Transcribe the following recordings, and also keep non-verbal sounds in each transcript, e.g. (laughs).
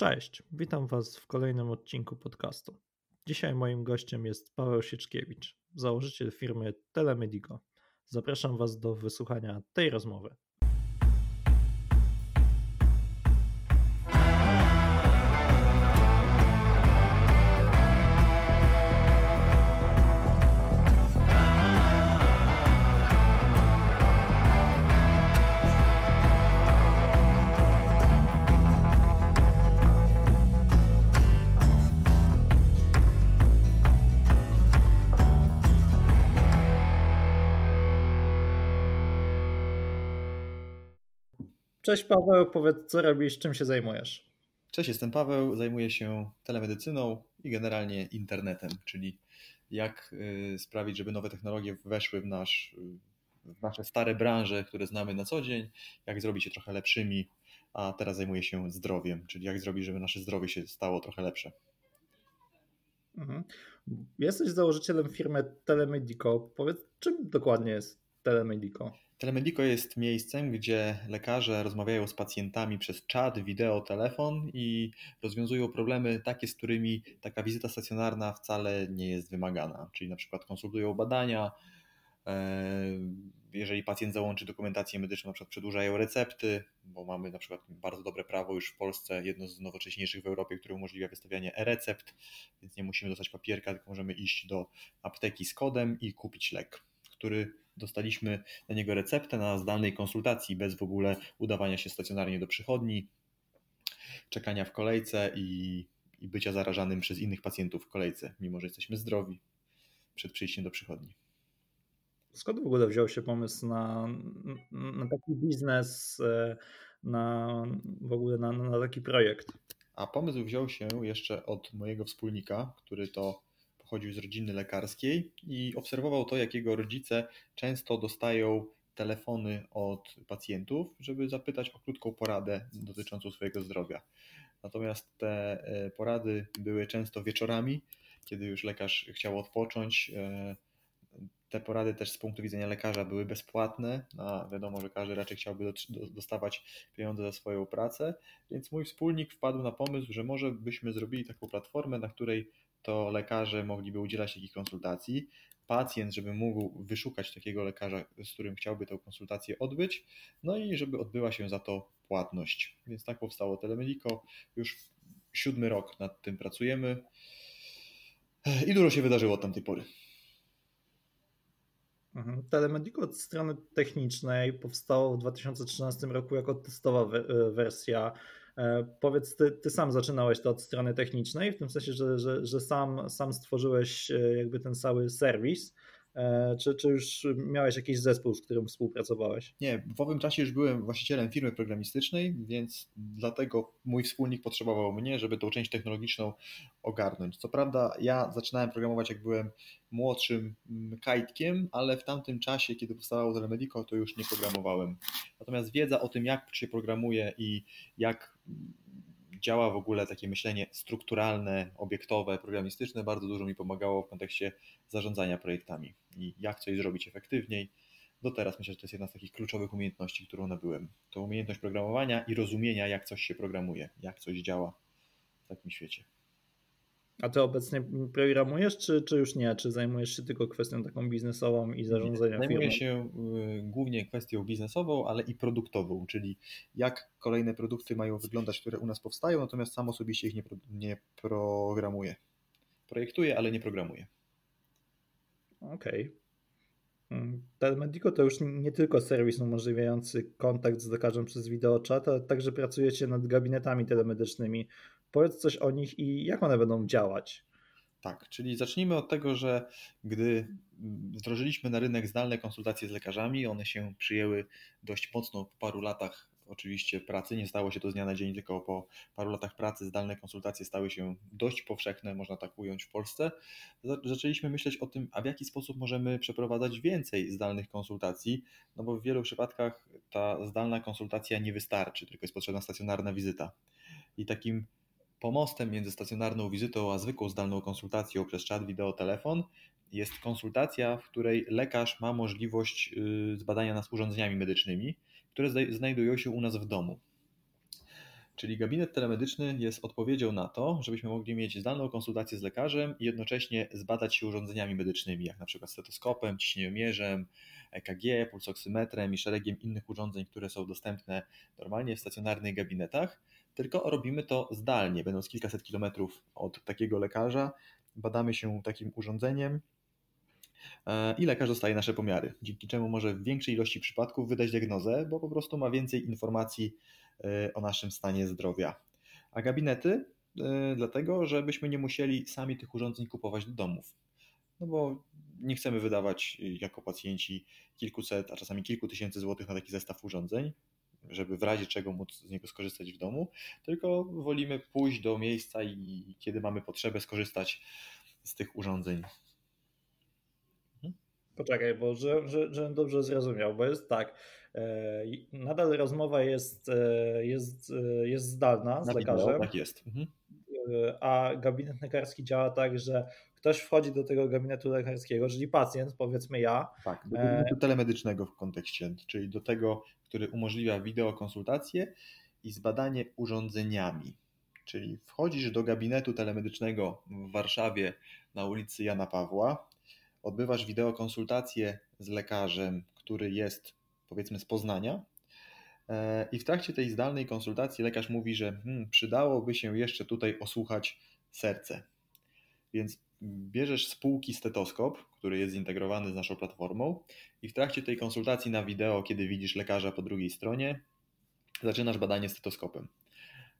Cześć, witam Was w kolejnym odcinku podcastu. Dzisiaj moim gościem jest Paweł Sieczkiewicz, założyciel firmy Telemedico. Zapraszam Was do wysłuchania tej rozmowy. Cześć Paweł, powiedz co robisz, czym się zajmujesz? Cześć, jestem Paweł, zajmuję się telemedycyną i generalnie internetem, czyli jak y, sprawić, żeby nowe technologie weszły w, nasz, w nasze stare branże, które znamy na co dzień, jak zrobić je trochę lepszymi, a teraz zajmuję się zdrowiem, czyli jak zrobić, żeby nasze zdrowie się stało trochę lepsze. Mhm. Jesteś założycielem firmy Telemedico. Powiedz, czym dokładnie jest Telemedico? Telemedico jest miejscem, gdzie lekarze rozmawiają z pacjentami przez czat, wideo, telefon i rozwiązują problemy takie, z którymi taka wizyta stacjonarna wcale nie jest wymagana. Czyli na przykład konsultują badania, e, jeżeli pacjent załączy dokumentację medyczną, na przykład przedłużają recepty, bo mamy na przykład bardzo dobre prawo już w Polsce, jedno z nowocześniejszych w Europie, które umożliwia wystawianie e-recept, więc nie musimy dostać papierka, tylko możemy iść do apteki z kodem i kupić lek, który dostaliśmy na niego receptę na zdalnej konsultacji, bez w ogóle udawania się stacjonarnie do przychodni, czekania w kolejce i, i bycia zarażanym przez innych pacjentów w kolejce, mimo że jesteśmy zdrowi przed przyjściem do przychodni. Skąd w ogóle wziął się pomysł na, na taki biznes, na w ogóle na, na taki projekt? A pomysł wziął się jeszcze od mojego wspólnika, który to pochodził z rodziny lekarskiej i obserwował to, jak jego rodzice często dostają telefony od pacjentów, żeby zapytać o krótką poradę dotyczącą swojego zdrowia. Natomiast te e, porady były często wieczorami, kiedy już lekarz chciał odpocząć. E, te porady też z punktu widzenia lekarza były bezpłatne, a wiadomo, że każdy raczej chciałby dostawać pieniądze za swoją pracę, więc mój wspólnik wpadł na pomysł, że może byśmy zrobili taką platformę, na której to lekarze mogliby udzielać takich konsultacji. Pacjent, żeby mógł wyszukać takiego lekarza, z którym chciałby tę konsultację odbyć, no i żeby odbyła się za to płatność. Więc tak powstało Telemedico. Już siódmy rok nad tym pracujemy i dużo się wydarzyło od tamtej pory. Mhm. Telemedico od strony technicznej powstało w 2013 roku jako testowa wersja E, powiedz, ty, ty, sam zaczynałeś to od strony technicznej, w tym sensie, że, że, że sam, sam stworzyłeś e, jakby ten cały serwis, e, czy, czy już miałeś jakiś zespół, z którym współpracowałeś? Nie, w owym czasie już byłem właścicielem firmy programistycznej, więc dlatego mój wspólnik potrzebował mnie, żeby tą część technologiczną ogarnąć. Co prawda, ja zaczynałem programować, jak byłem młodszym mm, kajtkiem, ale w tamtym czasie, kiedy powstawało Telemedico, to już nie programowałem. Natomiast wiedza o tym, jak się programuje i jak działa w ogóle takie myślenie strukturalne, obiektowe, programistyczne, bardzo dużo mi pomagało w kontekście zarządzania projektami i jak coś zrobić efektywniej. Do teraz myślę, że to jest jedna z takich kluczowych umiejętności, którą nabyłem. To umiejętność programowania i rozumienia, jak coś się programuje, jak coś działa w takim świecie. A ty obecnie programujesz, czy, czy już nie? Czy zajmujesz się tylko kwestią taką biznesową i zarządzania Zajmuję firmą? się y, głównie kwestią biznesową, ale i produktową, czyli jak kolejne produkty mają wyglądać, które u nas powstają, natomiast sam osobiście ich nie, nie programuję. Projektuję, ale nie programuję. Okej. Okay. Mm, Telemedico to już nie tylko serwis umożliwiający kontakt z lekarzem przez wideochat, ale także pracujecie nad gabinetami telemedycznymi. Powiedz coś o nich i jak one będą działać. Tak, czyli zacznijmy od tego, że gdy wdrożyliśmy na rynek zdalne konsultacje z lekarzami, one się przyjęły dość mocno po paru latach oczywiście pracy. Nie stało się to z dnia na dzień, tylko po paru latach pracy zdalne konsultacje stały się dość powszechne, można tak ująć w Polsce. Zaczęliśmy myśleć o tym, a w jaki sposób możemy przeprowadzać więcej zdalnych konsultacji, no bo w wielu przypadkach ta zdalna konsultacja nie wystarczy, tylko jest potrzebna stacjonarna wizyta. I takim Pomostem między stacjonarną wizytą a zwykłą zdalną konsultacją przez czat, wideo, telefon jest konsultacja, w której lekarz ma możliwość y, zbadania nas urządzeniami medycznymi, które znajdują się u nas w domu. Czyli gabinet telemedyczny jest odpowiedzią na to, żebyśmy mogli mieć zdalną konsultację z lekarzem i jednocześnie zbadać się urządzeniami medycznymi, jak na przykład stetoskopem, ciśnieniomierzem, EKG, pulsoksymetrem i szeregiem innych urządzeń, które są dostępne normalnie w stacjonarnych gabinetach, tylko robimy to zdalnie, będąc kilkaset kilometrów od takiego lekarza, badamy się takim urządzeniem e, i lekarz dostaje nasze pomiary, dzięki czemu może w większej ilości przypadków wydać diagnozę, bo po prostu ma więcej informacji e, o naszym stanie zdrowia. A gabinety e, dlatego, żebyśmy nie musieli sami tych urządzeń kupować do domów. No bo nie chcemy wydawać jako pacjenci kilkuset, a czasami kilku tysięcy złotych na taki zestaw urządzeń, żeby w razie czego móc z niego skorzystać w domu, tylko wolimy pójść do miejsca i kiedy mamy potrzebę skorzystać z tych urządzeń. Mhm. Poczekaj, bo że, że, żebym dobrze zrozumiał, bo jest tak, e, nadal rozmowa jest, e, jest, e, jest zdalna z Na lekarzem. Wideo, tak jest. Mhm. A gabinet lekarski działa tak, że ktoś wchodzi do tego gabinetu lekarskiego, czyli pacjent, powiedzmy ja. Tak, do gabinetu telemedycznego w kontekście, czyli do tego, który umożliwia wideokonsultację i zbadanie urządzeniami. Czyli wchodzisz do gabinetu telemedycznego w Warszawie na ulicy Jana Pawła, odbywasz wideokonsultację z lekarzem, który jest powiedzmy z Poznania. E, I w trakcie tej zdalnej konsultacji lekarz mówi, że hmm, przydałoby się jeszcze tutaj osłuchać serce. Więc bierzesz z półki stetoskop, który jest zintegrowany z naszą platformą i w trakcie tej konsultacji na wideo, kiedy widzisz lekarza po drugiej stronie, zaczynasz badanie stetoskopem.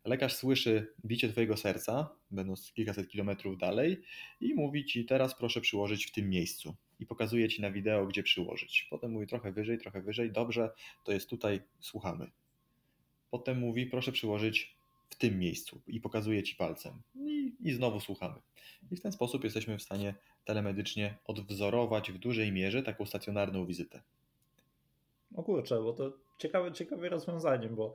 Lekarz słyszy bicie twojego serca, będąc kilkaset kilometrów dalej i mówi ci teraz proszę przyłożyć w tym miejscu i pokazuje ci na wideo, gdzie przyłożyć. Potem mówi trochę wyżej, trochę wyżej, dobrze, to jest tutaj, słuchamy. Potem mówi proszę przyłożyć w tym miejscu i pokazuje ci palcem i, i znowu słuchamy. I w ten sposób jesteśmy w stanie telemedycznie odwzorować w dużej mierze taką stacjonarną wizytę. O kurczę, bo to ciekawe, ciekawe rozwiązanie, bo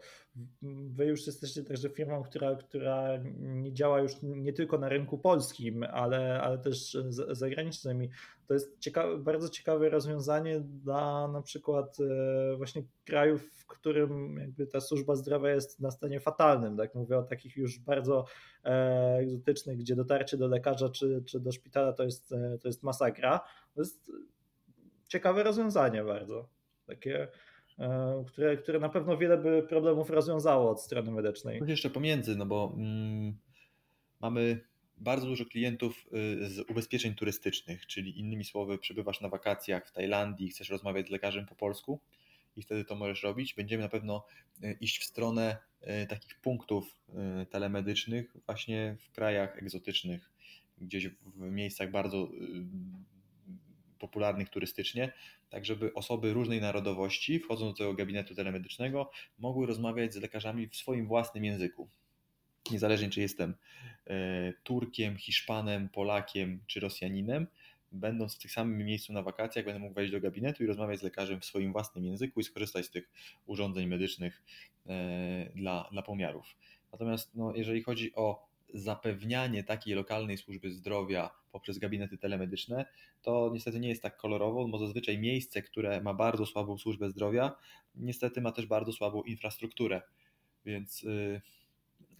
wy już jesteście także firmą, która, która nie działa już nie tylko na rynku polskim, ale, ale też zagranicznym. I to jest ciekawe, bardzo ciekawe rozwiązanie dla na przykład e, właśnie krajów, w którym jakby ta służba zdrowia jest na stanie fatalnym. Tak mówię o takich już bardzo e, egzotycznych, gdzie dotarcie do lekarza czy, czy do szpitala to jest, e, to jest masakra. To jest ciekawe rozwiązanie bardzo. Takie E, które, które na pewno wiele by problemów rozwiązało od strony medycznej. Coś jeszcze pomiędzy, no bo mm, mamy bardzo dużo klientów y, z ubezpieczeń turystycznych, czyli innymi słowy, przebywasz na wakacjach w Tajlandii, chcesz rozmawiać z lekarzem po polsku i wtedy to możesz robić. Będziemy na pewno y, iść w stronę y, takich punktów telemedycznych właśnie w krajach egzotycznych, gdzieś w miejscach bardzo popularnych turystycznie, tak żeby osoby różnej narodowości, wchodząc do tego gabinetu telemedycznego, mogły rozmawiać z lekarzami w swoim własnym języku. Niezależnie czy jestem e, Turkiem, Hiszpanem, Polakiem czy Rosjaninem, będąc w tym samym miejscu na wakacjach, będę mógł wejść do gabinetu i rozmawiać z lekarzem w swoim własnym języku i skorzystać z tych urządzeń medycznych e, dla, dla pomiarów. Natomiast no, jeżeli chodzi o zapewnianie takiej lokalnej służby zdrowia poprzez gabinety telemedyczne, to niestety nie jest tak kolorowo, bo zazwyczaj miejsce, które ma bardzo słabą służbę zdrowia, niestety ma też bardzo słabą infrastrukturę. Więc yy,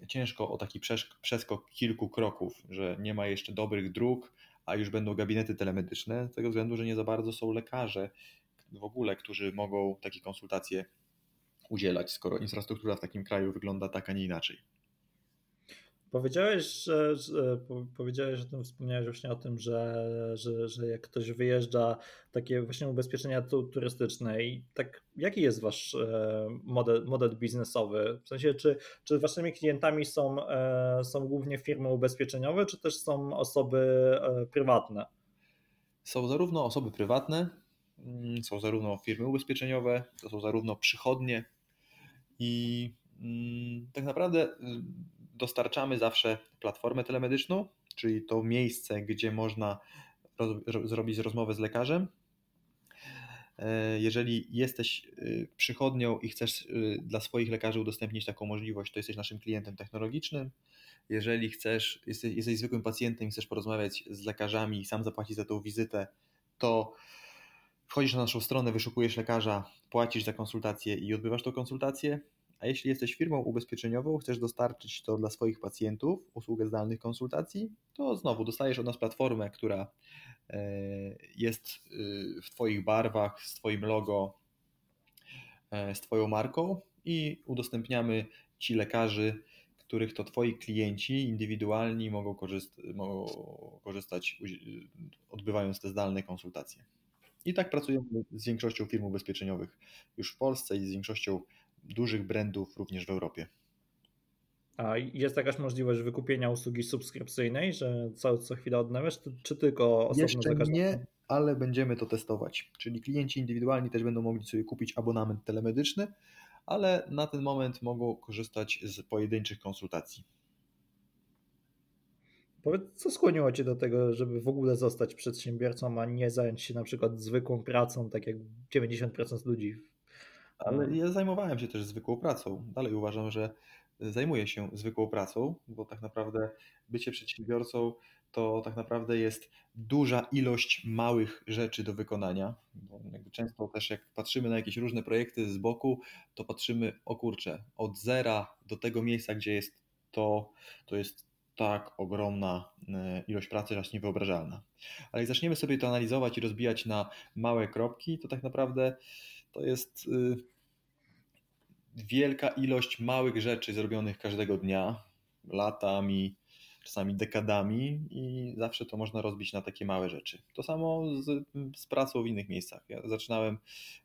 ciężko o taki przeskok kilku kroków, że nie ma jeszcze dobrych dróg, a już będą gabinety telemedyczne, z tego względu, że nie za bardzo są lekarze w ogóle, którzy mogą takie konsultacje udzielać, skoro infrastruktura w takim kraju wygląda tak, a nie inaczej. Powiedziałeś, że, że, powiedziałeś o tym, wspomniałeś właśnie o tym, że, że, że jak ktoś wyjeżdża, takie właśnie ubezpieczenia turystyczne i tak jaki jest wasz e, model, model biznesowy? W sensie, czy, czy waszymi klientami są, e, są głównie firmy ubezpieczeniowe, czy też są osoby e, prywatne? Są zarówno osoby prywatne, mm, są zarówno firmy ubezpieczeniowe, to są zarówno przychodnie i mm, tak naprawdę dostarczamy zawsze platformę telemedyczną, czyli to miejsce, gdzie można roz, zrobić rozmowę z lekarzem. E, jeżeli jesteś y, przychodnią i chcesz y, dla swoich lekarzy udostępnić taką możliwość, to jesteś naszym klientem technologicznym. Jeżeli chcesz, jesteś, jesteś zwykłym pacjentem i chcesz porozmawiać z lekarzami i sam zapłacić za tą wizytę, to wchodzisz na naszą stronę, wyszukujesz lekarza, płacisz za konsultację i odbywasz tą konsultację. A jeśli jesteś firmą ubezpieczeniową, chcesz dostarczyć to dla swoich pacjentów, usługę zdalnych konsultacji, to znowu dostajesz od nas platformę, która e, jest y, w Twoich barwach, z Twoim logo, e, z Twoją marką i udostępniamy Ci lekarzy, których to Twoi klienci indywidualni mogą, korzyst mogą korzystać, odbywając te zdalne konsultacje. I tak pracujemy z większością firm ubezpieczeniowych już w Polsce i z większością dużych brandów również w Europie. A jest jakaś możliwość wykupienia usługi subskrypcyjnej, że co, co chwilę odnawiasz, czy tylko osobno Jeszcze nie, ale będziemy to testować. Czyli klienci indywidualni też będą mogli sobie kupić abonament telemedyczny, ale na ten moment mogą korzystać z pojedynczych konsultacji. Powiedz, co skłoniło Cię do tego, żeby w ogóle zostać przedsiębiorcą, a nie zająć się na przykład zwykłą pracą, tak jak 90% ludzi? Ale ja zajmowałem się też zwykłą pracą. Dalej uważam, że zajmuję się zwykłą pracą, bo tak naprawdę bycie przedsiębiorcą to tak naprawdę jest duża ilość małych rzeczy do wykonania. Bo często też jak patrzymy na jakieś różne projekty z boku, to patrzymy, o kurczę, od zera do tego miejsca, gdzie jest to, to jest tak ogromna e, ilość pracy, aż niewyobrażalna. Ale jak zaczniemy sobie to analizować i rozbijać na małe kropki, to tak naprawdę to jest y, wielka ilość małych rzeczy zrobionych każdego dnia, latami, czasami dekadami i zawsze to można rozbić na takie małe rzeczy. To samo z, z pracą w innych miejscach. Ja zaczynałem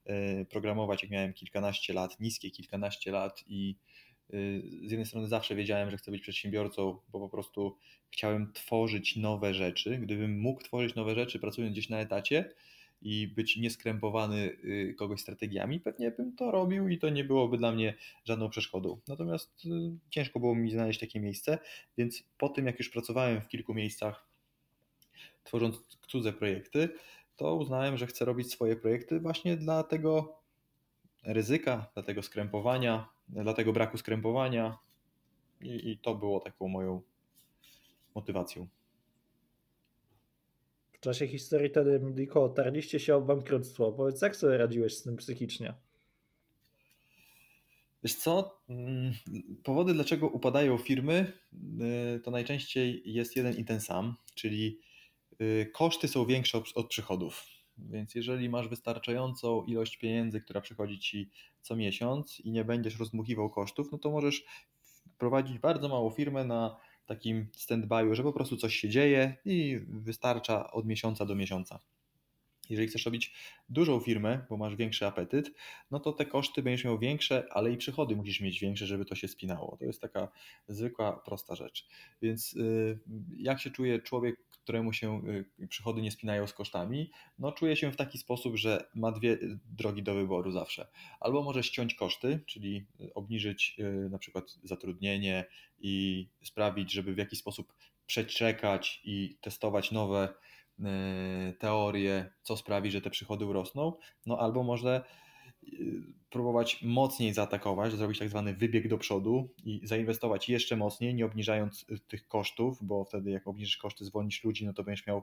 e, programować, jak miałem kilkanaście lat, niskie kilkanaście lat i y, z jednej strony zawsze wiedziałem, że chcę być przedsiębiorcą, bo po prostu chciałem tworzyć nowe rzeczy. Gdybym mógł tworzyć nowe rzeczy pracując gdzieś na etacie, i być nieskrępowany y, kogoś strategiami, pewnie bym to robił i to nie byłoby dla mnie żadną przeszkodą. Natomiast y, ciężko było mi znaleźć takie miejsce, więc po tym jak już pracowałem w kilku miejscach, tworząc cudze projekty, to uznałem, że chcę robić swoje projekty właśnie dla tego ryzyka, dla tego skrępowania, dla tego braku skrępowania i, i to było taką moją motywacją. W czasie historii Tedy Medico otarliście się o bankructwo. Powiedz, jak sobie radziłeś z tym psychicznie? Wiesz co, mm, powody dlaczego upadają firmy y, to najczęściej jest jeden i ten sam, czyli y, koszty są większe od przychodów. Więc jeżeli masz wystarczającą ilość pieniędzy, która przychodzi ci co miesiąc i nie będziesz rozdmuchiwał kosztów, no to możesz prowadzić bardzo małą firmę na takim stand-by'u, że po prostu coś się dzieje i wystarcza od miesiąca do miesiąca. Jeżeli chcesz robić dużą firmę, bo masz większy apetyt, no to te koszty będziesz miał większe, ale i przychody musisz mieć większe, żeby to się spinało. To jest taka zwykła, prosta rzecz. Więc y, jak się czuje człowiek, któremu się y, przychody nie spinają z kosztami? No czuje się w taki sposób, że ma dwie drogi do wyboru zawsze. Albo może ściąć koszty, czyli obniżyć y, na przykład zatrudnienie i sprawić, żeby w jakiś sposób przeczekać i testować nowe teorie, co sprawi, że te przychody urosną, no albo może e, próbować mocniej zaatakować, zrobić tak zwany wybieg do przodu i zainwestować jeszcze mocniej, nie obniżając e, tych kosztów, bo wtedy jak obniżysz koszty, zwolnisz ludzi, no to będziesz miał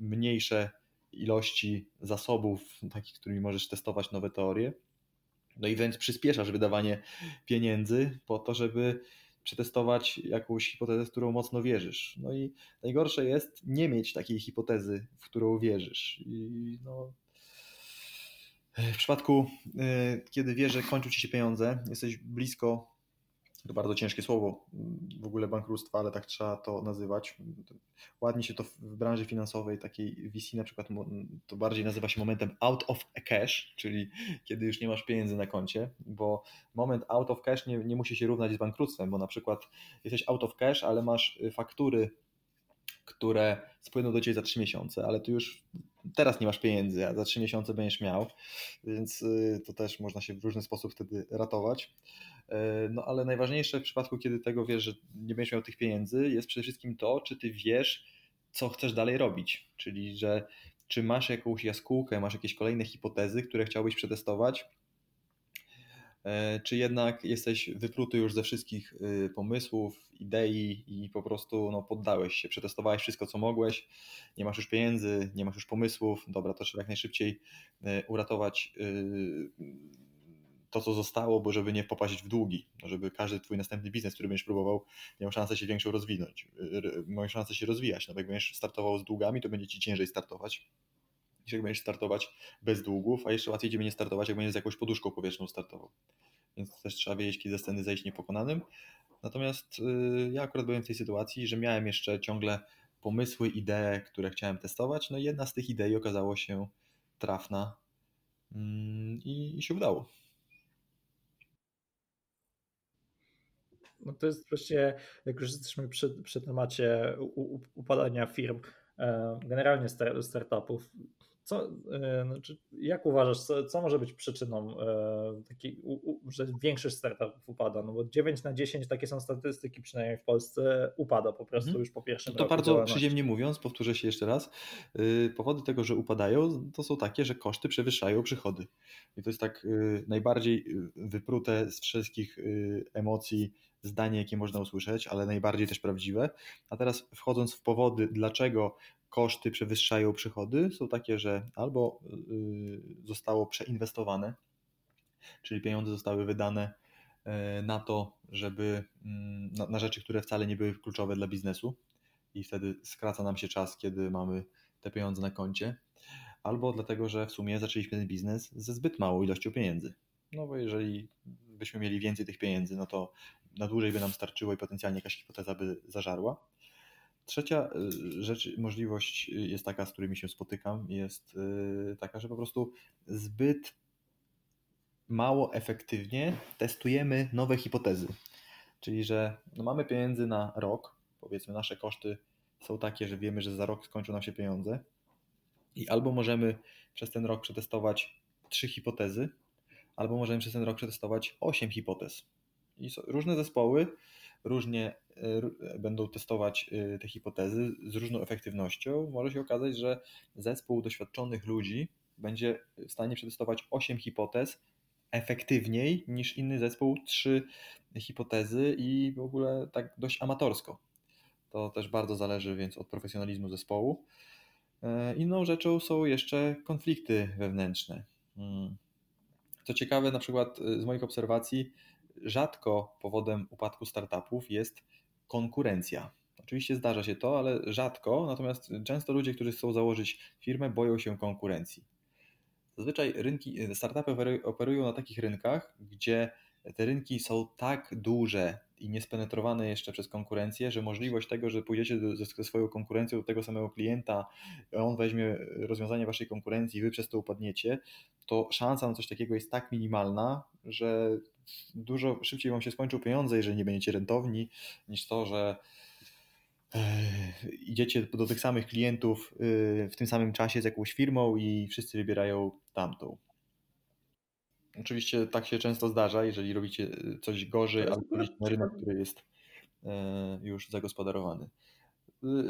mniejsze ilości zasobów, takich, którymi możesz testować nowe teorie. No i wręcz przyspieszasz wydawanie pieniędzy po to, żeby przetestować jakąś hipotezę, w którą mocno wierzysz. No i najgorsze jest nie mieć takiej hipotezy, w którą wierzysz. I no, w przypadku, e, kiedy wiesz, że kończą ci się pieniądze, jesteś blisko to bardzo ciężkie słowo w ogóle bankructwa, ale tak trzeba to nazywać. Ładnie się to w branży finansowej, takiej VC na przykład, to bardziej nazywa się momentem out of cash, czyli kiedy już nie masz pieniędzy na koncie, bo moment out of cash nie, nie musi się równać z bankructwem, bo na przykład jesteś out of cash, ale masz faktury, które spłyną do Ciebie za 3 miesiące, ale tu już teraz nie masz pieniędzy, a za 3 miesiące będziesz miał, więc y, to też można się w różny sposób wtedy ratować. E, no ale najważniejsze w przypadku, kiedy tego wiesz, że nie będziesz miał tych pieniędzy, jest przede wszystkim to, czy ty wiesz, co chcesz dalej robić. Czyli, że czy masz jakąś jaskółkę, masz jakieś kolejne hipotezy, które chciałbyś przetestować, e, czy jednak jesteś wypluty już ze wszystkich y, pomysłów, idei i po prostu no, poddałeś się, przetestowałeś wszystko, co mogłeś, nie masz już pieniędzy, nie masz już pomysłów, dobra, to trzeba jak najszybciej e, uratować y, to, co zostało, bo żeby nie popaść w długi, żeby każdy twój następny biznes, który będziesz próbował, miał szansę się większą rozwinąć, miał szansę się rozwijać. No jak będziesz startował z długami, to będzie ci ciężej startować niż jak będziesz startować bez długów, a jeszcze łatwiej ci będzie startować, jak będziesz z jakąś poduszką powietrzną startował. Więc też trzeba wiedzieć, kiedy ze sceny zejść niepokonanym. Natomiast yy, ja akurat byłem w tej sytuacji, że miałem jeszcze ciągle pomysły, idee, które chciałem testować. No i jedna z tych idei okazało się trafna i, i się udało. No to jest właśnie, jak już jesteśmy przy, przy temacie upadania firm, e, generalnie startupów, co, e, znaczy, jak uważasz, co, co, może być przyczyną e, takiej, że większość startupów upada? No bo 9 na 10, takie są statystyki, przynajmniej w Polsce, upada po prostu hmm. już po pierwszym To bardzo przyziemnie mówiąc, powtórzę się jeszcze raz, y, powody tego, że upadają, to są takie, że koszty przewyższają przychody. I to jest tak y, najbardziej wyprute z wszystkich emocji zdanie, jakie można usłyszeć, ale najbardziej też prawdziwe. A teraz wchodząc w powody, dlaczego koszty przewyższają przychody, są takie, że albo y, zostało przeinwestowane, czyli pieniądze zostały wydane e, na to, żeby mm, na, na rzeczy, które wcale nie były kluczowe dla biznesu i wtedy skraca nam się czas, kiedy mamy te pieniądze na koncie, albo dlatego, że w sumie zaczęliśmy ten biznes ze zbyt małą ilością pieniędzy. No bo jeżeli byśmy mieli więcej tych pieniędzy, no to na dłużej by nam starczyło i potencjalnie jakaś hipoteza by zażarła. Trzecia y, rzecz, możliwość jest taka, z którymi się spotykam, jest y, taka, że po prostu zbyt mało efektywnie testujemy nowe hipotezy. Czyli, że no mamy pieniędzy na rok, powiedzmy, nasze koszty są takie, że wiemy, że za rok skończą nam się pieniądze, i albo możemy przez ten rok przetestować trzy hipotezy, albo możemy przez ten rok przetestować osiem hipotez. I różne zespoły różnie e, będą testować e, te hipotezy z różną efektywnością, może się okazać, że zespół doświadczonych ludzi będzie w stanie przetestować 8 hipotez efektywniej niż inny zespół 3 hipotezy i w ogóle tak dość amatorsko. To też bardzo zależy więc od profesjonalizmu zespołu. E, inną rzeczą są jeszcze konflikty wewnętrzne. Hmm. Co ciekawe, na przykład z moich obserwacji, rzadko powodem upadku startupów jest konkurencja. Oczywiście zdarza się to, ale rzadko, natomiast często ludzie, którzy chcą założyć firmę, boją się konkurencji. Zazwyczaj rynki, startupy operują na takich rynkach, gdzie te rynki są tak duże i niespenetrowane jeszcze przez konkurencję, że możliwość tego, że pójdziecie ze swoją konkurencją do tego samego klienta, on weźmie rozwiązanie waszej konkurencji, wy przez to upadniecie, to szansa na coś takiego jest tak minimalna, że dużo szybciej wam się skończą pieniądze, jeżeli nie będziecie rentowni, niż to, że e, idziecie do tych samych klientów e, w tym samym czasie z jakąś firmą i wszyscy wybierają tamtą. Oczywiście tak się często zdarza, jeżeli robicie coś gorzej, ale wchodzicie na rynek, który jest e, już zagospodarowany.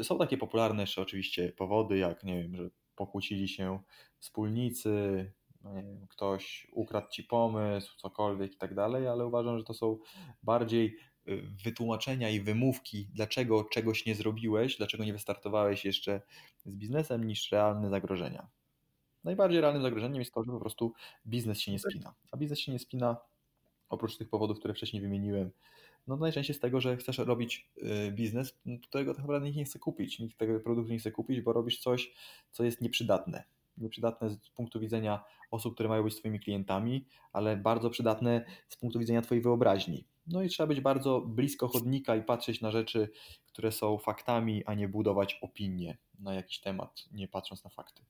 Są takie popularne jeszcze oczywiście powody, jak nie wiem, że pokłócili się wspólnicy, no nie wiem, ktoś ukradł ci pomysł, cokolwiek i tak dalej, ale uważam, że to są bardziej y, wytłumaczenia i wymówki, dlaczego czegoś nie zrobiłeś, dlaczego nie wystartowałeś jeszcze z biznesem, niż realne zagrożenia. Najbardziej realnym zagrożeniem jest to, że po prostu biznes się nie spina. A biznes się nie spina oprócz tych powodów, które wcześniej wymieniłem. No najczęściej z tego, że chcesz robić y, biznes, którego tak naprawdę nikt nie chce kupić. Nikt tego produktu nie chce kupić, bo robisz coś, co jest nieprzydatne przydatne z punktu widzenia osób, które mają być Twoimi klientami, ale bardzo przydatne z punktu widzenia Twojej wyobraźni. No i trzeba być bardzo blisko chodnika i patrzeć na rzeczy, które są faktami, a nie budować opinię na jakiś temat, nie patrząc na fakty.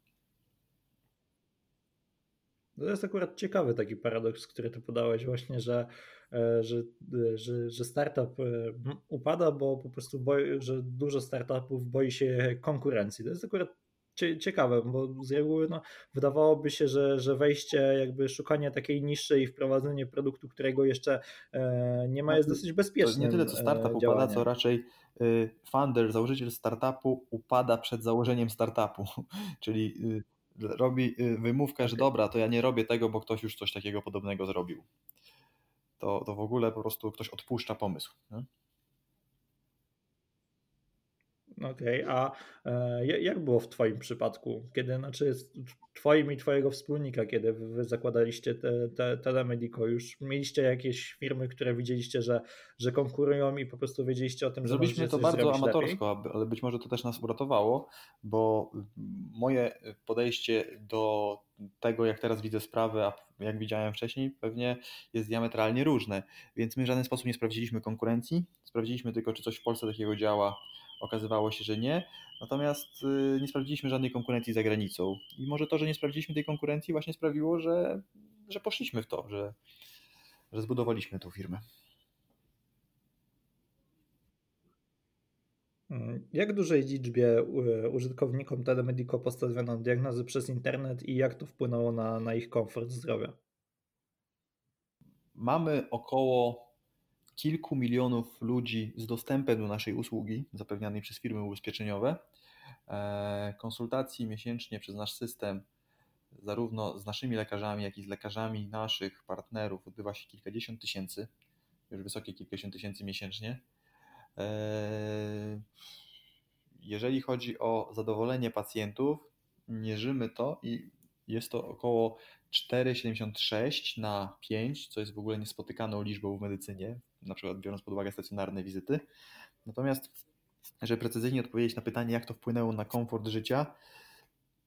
To jest akurat ciekawy taki paradoks, który ty podałeś właśnie, że, e, że, że, że startup e, upada, bo po prostu boi, że dużo startupów boi się konkurencji. To jest akurat ciekawe, bo z reguły no, wydawałoby się, że, że wejście, jakby szukanie takiej niższej i wprowadzenie produktu, którego jeszcze e, nie ma, jest dosyć bezpieczne. To nie tyle co startup e, upada, co raczej y, founder, założyciel startupu upada przed założeniem startupu, (laughs) czyli y, robi y, wymówkę, że dobra, to ja nie robię tego, bo ktoś już coś takiego podobnego zrobił. To, to w ogóle po prostu ktoś odpuszcza pomysł. Nie? Okej, okay, a e, jak było w Twoim przypadku? Kiedy, znaczy Twoim i Twojego wspólnika, kiedy Wy zakładaliście te, te Telemedico, już mieliście jakieś firmy, które widzieliście, że, że konkurują i po prostu wiedzieliście o tym, że Zrobiliśmy to bardzo amatorsko, lepiej? ale być może to też nas uratowało, bo moje podejście do tego, jak teraz widzę sprawę, a jak widziałem wcześniej, pewnie jest diametralnie różne. Więc my w żaden sposób nie sprawdziliśmy konkurencji, sprawdziliśmy tylko, czy coś w Polsce takiego działa Okazywało się, że nie. Natomiast y, nie sprawdziliśmy żadnej konkurencji za granicą. I może to, że nie sprawdziliśmy tej konkurencji, właśnie sprawiło, że, że poszliśmy w to, że, że zbudowaliśmy tą firmę. Jak dużej liczbie użytkownikom Telemedico postawiono diagnozy przez internet i jak to wpłynęło na, na ich komfort zdrowia? Mamy około kilku milionów ludzi z dostępem do naszej usługi zapewnianej przez firmy ubezpieczeniowe. E, konsultacji miesięcznie przez nasz system, zarówno z naszymi lekarzami, jak i z lekarzami naszych partnerów, odbywa się kilkadziesiąt tysięcy, już wysokie kilkadziesiąt tysięcy miesięcznie. E, jeżeli chodzi o zadowolenie pacjentów, mierzymy to i jest to około 4,76 na 5, co jest w ogóle niespotykaną liczbą w medycynie na przykład biorąc pod uwagę stacjonarne wizyty. Natomiast, żeby precyzyjnie odpowiedzieć na pytanie, jak to wpłynęło na komfort życia,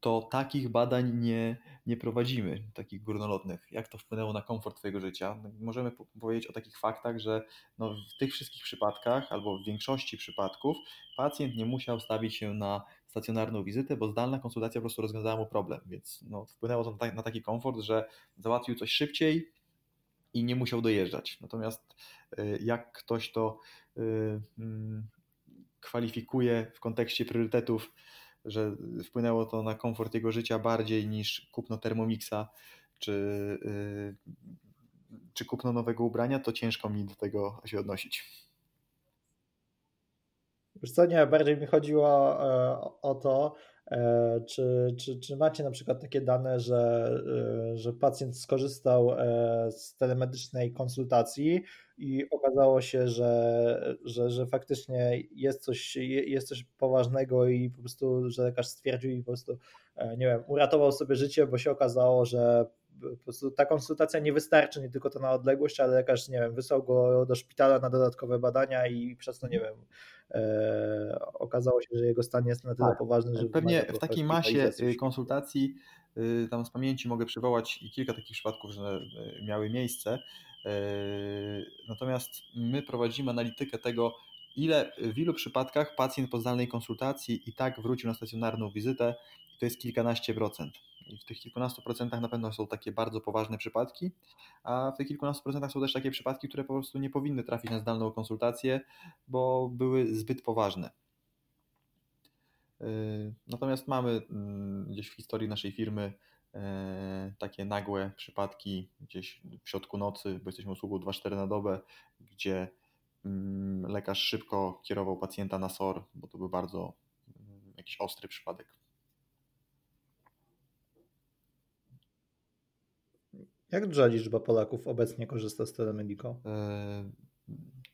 to takich badań nie, nie prowadzimy, takich górnolotnych. Jak to wpłynęło na komfort Twojego życia? Możemy powiedzieć o takich faktach, że no w tych wszystkich przypadkach, albo w większości przypadków, pacjent nie musiał stawić się na stacjonarną wizytę, bo zdalna konsultacja po prostu rozwiązała mu problem. Więc no, wpłynęło to na taki komfort, że załatwił coś szybciej, i nie musiał dojeżdżać. Natomiast y, jak ktoś to y, mm, kwalifikuje w kontekście priorytetów, że wpłynęło to na komfort jego życia bardziej niż kupno Thermomixa czy, y, czy kupno nowego ubrania, to ciężko mi do tego się odnosić. Wiesz co, nie, bardziej mi chodziło e, o to, E, czy, czy, czy macie na przykład takie dane, że, e, że pacjent skorzystał e, z telemedycznej konsultacji i okazało się, że, że, że faktycznie jest coś, jest coś poważnego i po prostu, że lekarz stwierdził i po prostu, nie wiem, uratował sobie życie, bo się okazało, że po prostu ta konsultacja nie wystarczy, nie tylko to na odległość, ale lekarz, nie wiem, wysłał go do szpitala na dodatkowe badania i przez to, nie wiem, e, okazało się, że jego stan jest na tyle tak. poważny, że... Pewnie w takiej masie y, konsultacji, y, tam z pamięci mogę przywołać i kilka takich przypadków, że y, miały miejsce, natomiast my prowadzimy analitykę tego, ile w ilu przypadkach pacjent po zdalnej konsultacji i tak wrócił na stacjonarną wizytę, to jest kilkanaście procent. I w tych kilkunastu procentach na pewno są takie bardzo poważne przypadki, a w tych kilkunastu procentach są też takie przypadki, które po prostu nie powinny trafić na zdalną konsultację, bo były zbyt poważne. Yy, natomiast mamy mm, gdzieś w historii naszej firmy yy, takie nagłe przypadki gdzieś w środku nocy, bo jesteśmy usługą 2-4 na dobę, gdzie mm, lekarz szybko kierował pacjenta na SOR, bo to był bardzo mm, jakiś ostry przypadek. Jak duża liczba Polaków obecnie korzysta z Telemedico? E,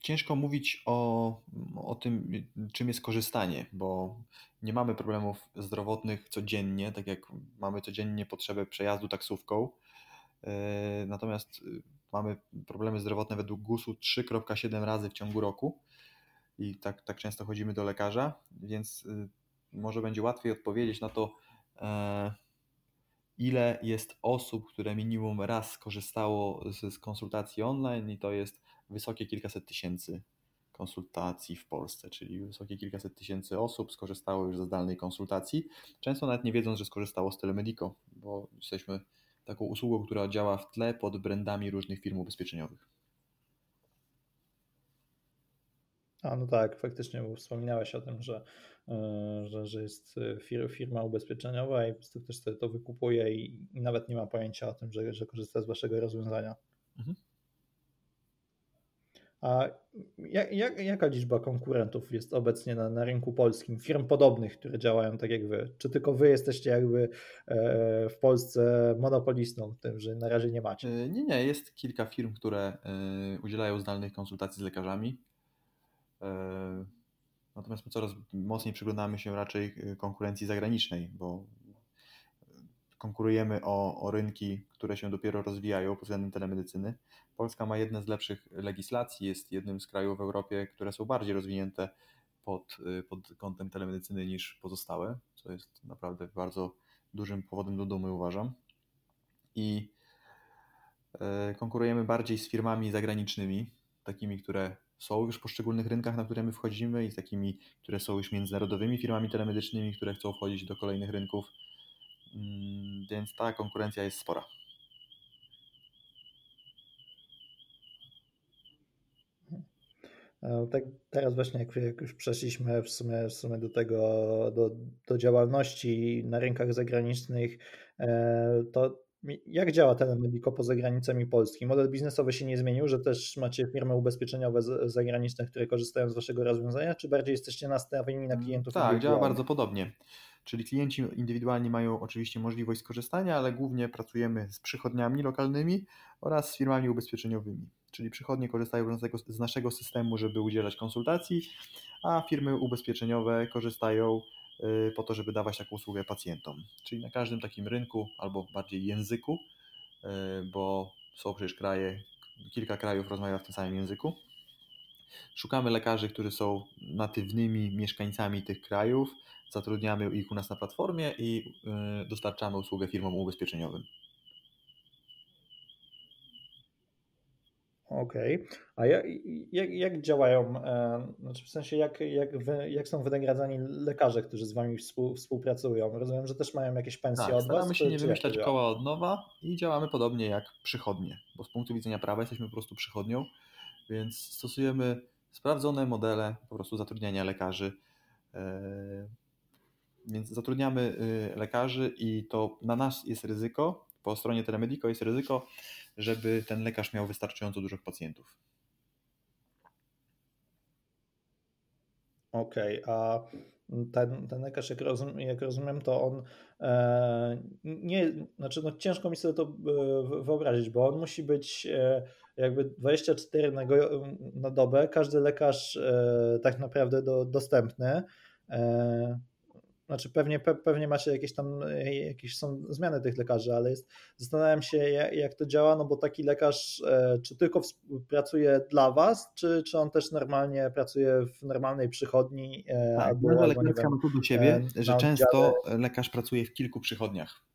ciężko mówić o, o tym, czym jest korzystanie, bo nie mamy problemów zdrowotnych codziennie, tak jak mamy codziennie potrzebę przejazdu taksówką. E, natomiast y, mamy problemy zdrowotne według GUS-u 3,7 razy w ciągu roku i tak, tak często chodzimy do lekarza, więc y, może będzie łatwiej odpowiedzieć na to, e, ile jest osób, które minimum raz skorzystało z, z konsultacji online i to jest wysokie kilkaset tysięcy konsultacji w Polsce, czyli wysokie kilkaset tysięcy osób skorzystało już ze zdalnej konsultacji, często nawet nie wiedząc, że skorzystało z Telemedico, bo jesteśmy taką usługą, która działa w tle pod brandami różnych firm ubezpieczeniowych. A no tak, faktycznie, bo wspominałeś o tym, że, e, że, że jest e, firma ubezpieczeniowa i po prostu ktoś sobie to wykupuje i, i nawet nie ma pojęcia o tym, że, że korzysta z waszego rozwiązania. Mhm. A jak, jak, jaka liczba konkurentów jest obecnie na, na rynku polskim, firm podobnych, które działają tak jak wy? Czy tylko wy jesteście jakby e, w Polsce monopolistą tym, że na razie nie macie? Nie, nie, jest kilka firm, które udzielają zdalnych konsultacji z lekarzami. E, Natomiast my coraz mocniej przyglądamy się raczej konkurencji zagranicznej, bo konkurujemy o, o rynki, które się dopiero rozwijają pod względem telemedycyny. Polska ma jedne z lepszych legislacji, jest jednym z krajów w Europie, które są bardziej rozwinięte pod, pod kątem telemedycyny niż pozostałe, co jest naprawdę bardzo dużym powodem do dumy, uważam. I e, konkurujemy bardziej z firmami zagranicznymi, takimi, które są już w poszczególnych rynkach, na które my wchodzimy, i z takimi, które są już międzynarodowymi firmami telemedycznymi, które chcą wchodzić do kolejnych rynków. Mm, więc ta konkurencja jest spora. E, tak teraz właśnie jak, już przeszliśmy w sumie, w sumie do tego, do, do działalności na rynkach zagranicznych, e, to jak działa Telemedico poza granicami Polski? Model biznesowy się nie zmienił, że też macie firmy ubezpieczeniowe zagraniczne, które korzystają z waszego rozwiązania, czy bardziej jesteście nastawieni na mm, klientów? Tak, działa bardzo podobnie. Czyli klienci indywidualni mają oczywiście możliwość skorzystania, ale głównie pracujemy z przychodniami lokalnymi oraz z firmami ubezpieczeniowymi. Czyli przychodnie korzystają z naszego systemu, żeby udzielać konsultacji, a firmy ubezpieczeniowe korzystają po to, żeby dawać taką usługę pacjentom. Czyli na każdym takim rynku albo bardziej języku, y, bo są przecież kraje, kilka krajów rozmawia w tym samym języku. Szukamy lekarzy, którzy są natywnymi mieszkańcami tych krajów, zatrudniamy ich u nas na platformie i y, dostarczamy usługę firmom ubezpieczeniowym. Okej. Okay. A jak, jak, jak działają, e, znaczy w sensie jak, jak, wy, jak są wynagradzani lekarze, którzy z Wami współ, współpracują? Rozumiem, że też mają jakieś pensje tak, od staramy Was? staramy się nie wymyślać koła od nowa i działamy podobnie jak przychodnie, bo z punktu widzenia prawa jesteśmy po prostu przychodnią, więc stosujemy sprawdzone modele po prostu zatrudniania lekarzy. E, więc zatrudniamy y, lekarzy i to na nas jest ryzyko, po stronie Telemedico jest ryzyko, żeby ten lekarz miał wystarczająco dużych pacjentów. Okej, okay, a ten, ten lekarz, jak, jak rozumiem, to on e, nie, znaczy no ciężko mi sobie to e, wyobrazić, bo on musi być e, jakby 24 na, na dobę, każdy lekarz e, tak naprawdę do, dostępny. E, znaczy pewnie, pe, pewnie macie jakieś tam, e, jakieś są zmiany tych lekarzy, ale jest, zastanawiam się jak, jak to działa, no bo taki lekarz e, czy tylko pracuje dla was, czy, czy on też normalnie pracuje w normalnej przychodni? E, tak, albo, albo lekarska ma to do siebie, że często lekarz pracuje w kilku przychodniach.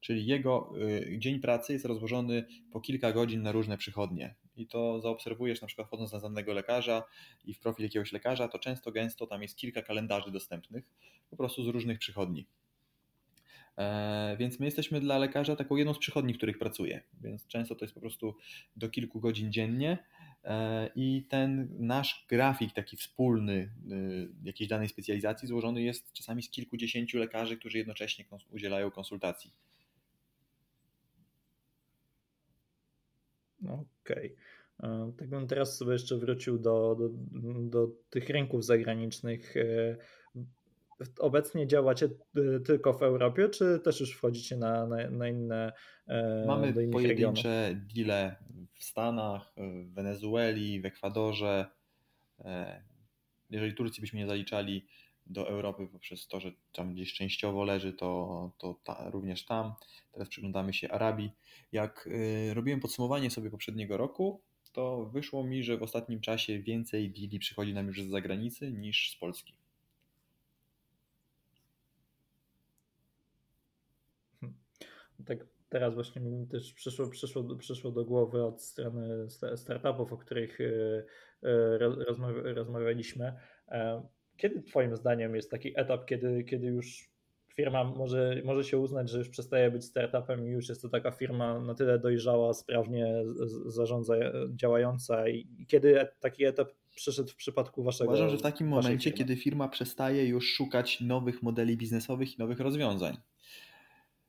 Czyli jego y, dzień pracy jest rozłożony po kilka godzin na różne przychodnie. I to zaobserwujesz na przykład chodząc na danego lekarza i w profil jakiegoś lekarza, to często gęsto tam jest kilka kalendarzy dostępnych, po prostu z różnych przychodni. E, więc my jesteśmy dla lekarza taką jedną z przychodni, w których pracuje, więc często to jest po prostu do kilku godzin dziennie. E, I ten nasz grafik, taki wspólny y, jakiejś danej specjalizacji, złożony jest czasami z kilkudziesięciu lekarzy, którzy jednocześnie udzielają konsultacji. Okej. Okay. Tak bym teraz sobie jeszcze wrócił do, do, do tych rynków zagranicznych. E, obecnie działacie e, tylko w Europie, czy też już wchodzicie na, na, na inne e, Mamy do pojedyncze regionów? deale w Stanach, w Wenezueli, w Ekwadorze. Jeżeli Turcji byśmy nie zaliczali do Europy poprzez to, że tam gdzieś częściowo leży, to, to ta, również tam. Teraz przyglądamy się Arabii. Jak robiłem podsumowanie sobie poprzedniego roku, to wyszło mi, że w ostatnim czasie więcej deali przychodzi nam już z zagranicy niż z Polski. Hmm. Tak, teraz właśnie mi też przyszło, przyszło, przyszło do głowy od strony startupów, o których y, y, rozmawialiśmy. E, kiedy Twoim zdaniem jest taki etap, kiedy, kiedy już firma może, może się uznać, że już przestaje być startupem i już jest to taka firma na tyle dojrzała, sprawnie zarządza, działająca i kiedy taki etap przyszedł w przypadku waszego Uważam, że w takim momencie, firmy. kiedy firma przestaje już szukać nowych modeli biznesowych i nowych rozwiązań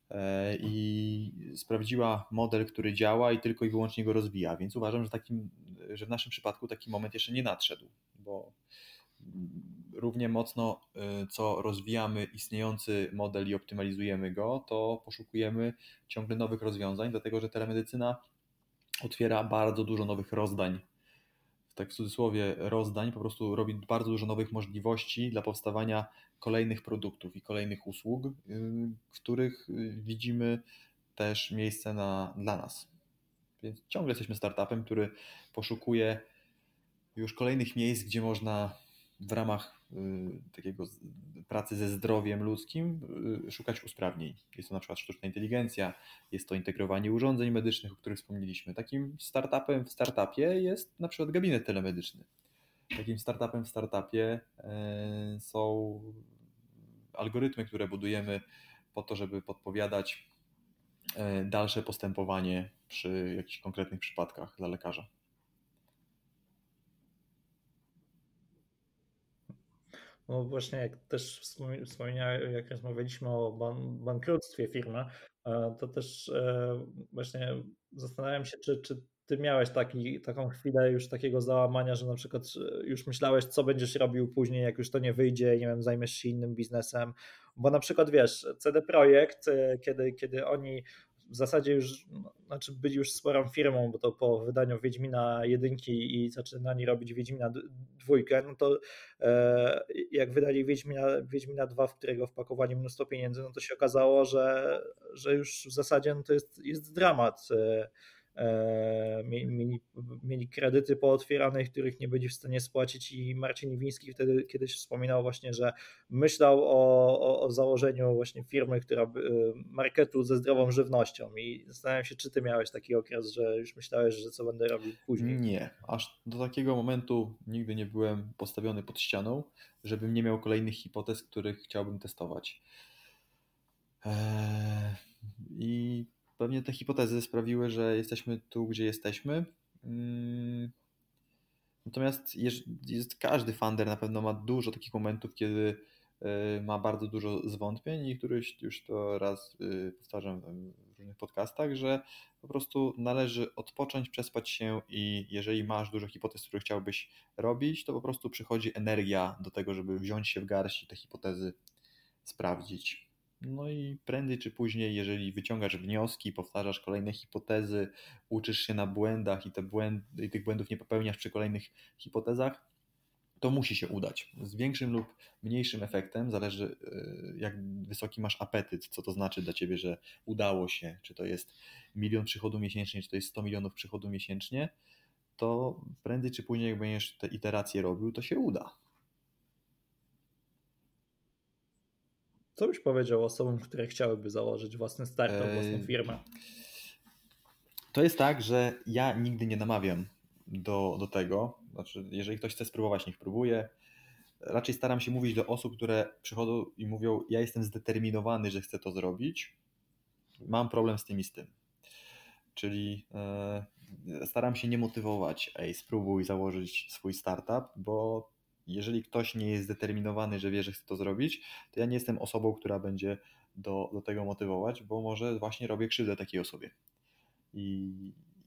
e, i sprawdziła model, który działa i tylko i wyłącznie go rozwija, więc uważam, że, takim, że w naszym przypadku taki moment jeszcze nie nadszedł, bo równie mocno, y, co rozwijamy istniejący model i optymalizujemy go, to poszukujemy ciągle nowych rozwiązań, dlatego że telemedycyna otwiera bardzo dużo nowych rozdań tak w cudzysłowie, rozdań, po prostu robi bardzo dużo nowych możliwości dla powstawania kolejnych produktów i kolejnych usług, y, w których y, widzimy też miejsce na, dla nas. Więc ciągle jesteśmy startupem, który poszukuje już kolejnych miejsc, gdzie można w ramach y, takiego pracy ze zdrowiem ludzkim y, szukać usprawnień. Jest to na przykład sztuczna inteligencja, jest to integrowanie urządzeń medycznych, o których wspomnieliśmy. Takim startupem w startupie jest na przykład gabinet telemedyczny. Takim startupem w startupie e, są algorytmy, które budujemy po to, żeby podpowiadać dalsze postępowanie przy jakichś konkretnych przypadkach dla lekarza. No właśnie, jak też wspomniałem, jak rozmawialiśmy o bankructwie firmy, e, to też e, właśnie zastanawiam się, czy, czy ty miałeś taki, taką chwilę już takiego załamania, że na przykład e, już myślałeś, co będziesz robił później, jak już to nie wyjdzie, nie wiem, zajmiesz się innym biznesem, bo na przykład wiesz, CD Projekt, kiedy, kiedy oni w zasadzie już, no, znaczy byli już sporą firmą, bo to po wydaniu Wiedźmina jedynki i zaczynali robić Wiedźmina dwójkę, no to e, jak wydali Wiedźmina, Wiedźmina 2, w którego wpakowali mnóstwo pieniędzy, no to się okazało, że, że już w zasadzie no to jest, jest dramat. E, mieli, mieli kredyty pootwierane, których nie byli w stanie spłacić i Marcin Iwiński wtedy kiedyś wspominał właśnie, że myślał o, o, o założeniu właśnie firmy, która by, e, marketu ze zdrową żywnością i zastanawiam się, czy ty miałeś taki okres, że już myślałeś, że co będę robił później? Nie, aż do takiego momentu nigdy nie byłem postawiony pod ścianą, żebym nie miał kolejnych hipotez, których chciałbym testować. Eee, I pewnie te hipotezy sprawiły, że jesteśmy tu, gdzie jesteśmy. Mm. Natomiast jest, każdy funder na pewno ma dużo takich momentów, kiedy y, ma bardzo dużo zwątpień i któryś już to raz y, powtarzam w różnych podcastach, że po prostu należy odpocząć, przespać się i jeżeli masz dużo hipotez, które chciałbyś robić, to po prostu przychodzi energia do tego, żeby wziąć się w garść i te hipotezy sprawdzić. No i prędzej czy później, jeżeli wyciągasz wnioski, powtarzasz kolejne hipotezy, uczysz się na błędach i, te błędy, i tych błędów nie popełniasz przy kolejnych hipotezach, to musi się udać. Z większym lub mniejszym efektem, zależy e, jak wysoki masz apetyt, co to znaczy dla ciebie, że udało się, czy to jest milion przychodu miesięcznie, czy to jest 100 milionów przychodu miesięcznie, to prędzej czy później, jak będziesz te iteracje robił, to się uda. Co byś powiedział osobom, które chciałyby założyć własny startup, eee, własną firmę? To jest tak, że ja nigdy nie namawiam do, do tego. Znaczy, jeżeli ktoś chce spróbować, niech próbuje. Raczej staram się mówić do osób, które przychodzą i mówią: Ja jestem zdeterminowany, że chcę to zrobić. Mam problem z tym i z tym. Czyli e, staram się nie motywować, ej, spróbuj założyć swój startup, bo jeżeli ktoś nie jest zdeterminowany, że wie, że chce to zrobić, to ja nie jestem osobą, która będzie do, do tego motywować, bo może właśnie robię krzywdę takiej osobie. I,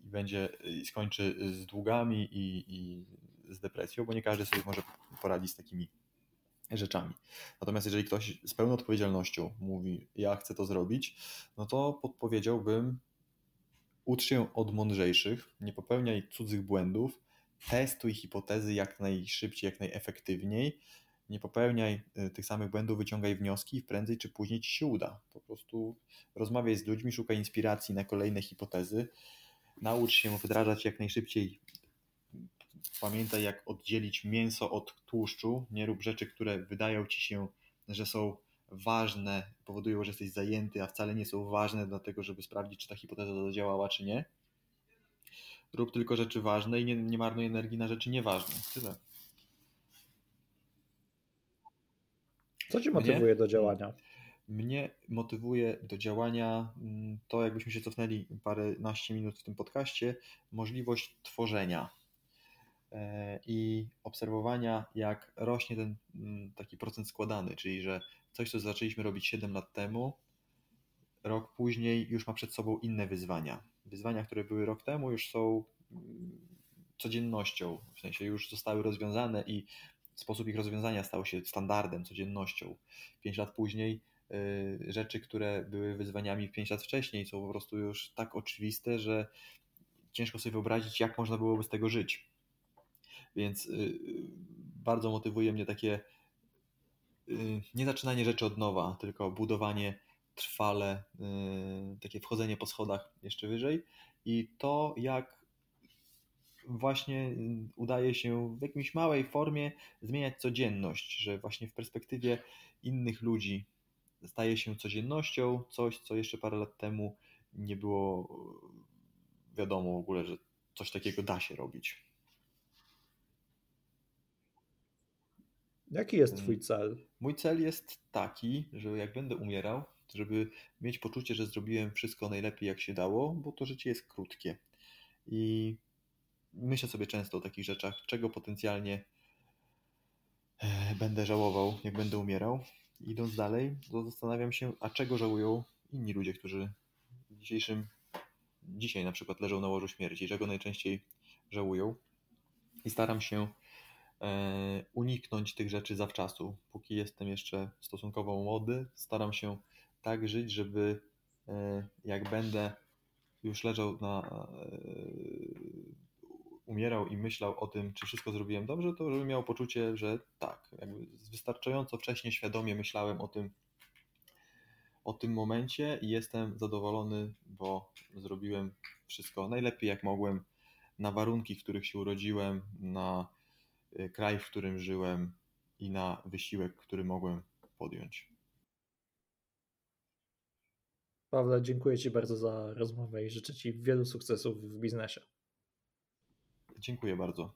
i będzie i skończy z długami i, i z depresją, bo nie każdy sobie może poradzić z takimi rzeczami. Natomiast jeżeli ktoś z pełną odpowiedzialnością mówi, ja chcę to zrobić, no to podpowiedziałbym, ucz się od mądrzejszych, nie popełniaj cudzych błędów, testuj hipotezy jak najszybciej, jak najefektywniej. Nie popełniaj y, tych samych błędów, wyciągaj wnioski i prędzej czy później ci się uda. Po prostu rozmawiaj z ludźmi, szukaj inspiracji na kolejne hipotezy. Naucz się wdrażać jak najszybciej. Pamiętaj, jak oddzielić mięso od tłuszczu. Nie rób rzeczy, które wydają ci się, że są ważne, powodują, że jesteś zajęty, a wcale nie są ważne, dlatego żeby sprawdzić, czy ta hipoteza zadziałała, czy nie rób tylko rzeczy ważne i nie, nie marnuj energii na rzeczy nieważne. Tyle. Co Cię motywuje mnie, do działania? Mnie motywuje do działania mm, to, jakbyśmy się cofnęli paręnaście minut w tym podcaście, możliwość tworzenia e, i obserwowania, jak rośnie ten mm, taki procent składany, czyli że coś, co zaczęliśmy robić 7 lat temu, rok później już ma przed sobą inne wyzwania wyzwania, które były rok temu, już są mm, codziennością, w sensie już zostały rozwiązane i sposób ich rozwiązania stał się standardem, codziennością. Pięć lat później y, rzeczy, które były wyzwaniami pięć lat wcześniej, są po prostu już tak oczywiste, że ciężko sobie wyobrazić, jak można byłoby z tego żyć. Więc y, bardzo motywuje mnie takie nie zaczynanie rzeczy od nowa, tylko budowanie trwale, takie wchodzenie po schodach jeszcze wyżej i to, jak właśnie udaje się w jakimś małej formie zmieniać codzienność, że właśnie w perspektywie innych ludzi staje się codziennością, coś, co jeszcze parę lat temu nie było wiadomo w ogóle, że coś takiego da się robić. Jaki jest Twój cel? Mój cel jest taki, że jak będę umierał, żeby mieć poczucie, że zrobiłem wszystko najlepiej jak się dało, bo to życie jest krótkie. I myślę sobie często o takich rzeczach, czego potencjalnie e, będę żałował, jak będę umierał. Idąc dalej, zastanawiam się, a czego żałują inni ludzie, którzy w dzisiejszym, dzisiaj na przykład leżą na łożu śmierci, czego najczęściej żałują. I staram się e, uniknąć tych rzeczy zawczasu. Póki jestem jeszcze stosunkowo młody, staram się tak żyć, żeby e, jak będę już leżał na umierał i myślał o tym, czy wszystko zrobiłem dobrze, to żeby miał poczucie, że tak, jakby wystarczająco wcześnie świadomie myślałem o tym, o tym momencie i jestem zadowolony, bo zrobiłem wszystko najlepiej jak mogłem, na warunki, w których się urodziłem, na y, kraj, w którym żyłem i na wysiłek, który mogłem podjąć. Pawle, dziękuję Ci bardzo za rozmowę i życzę Ci wielu sukcesów w biznesie. Dziękuję bardzo.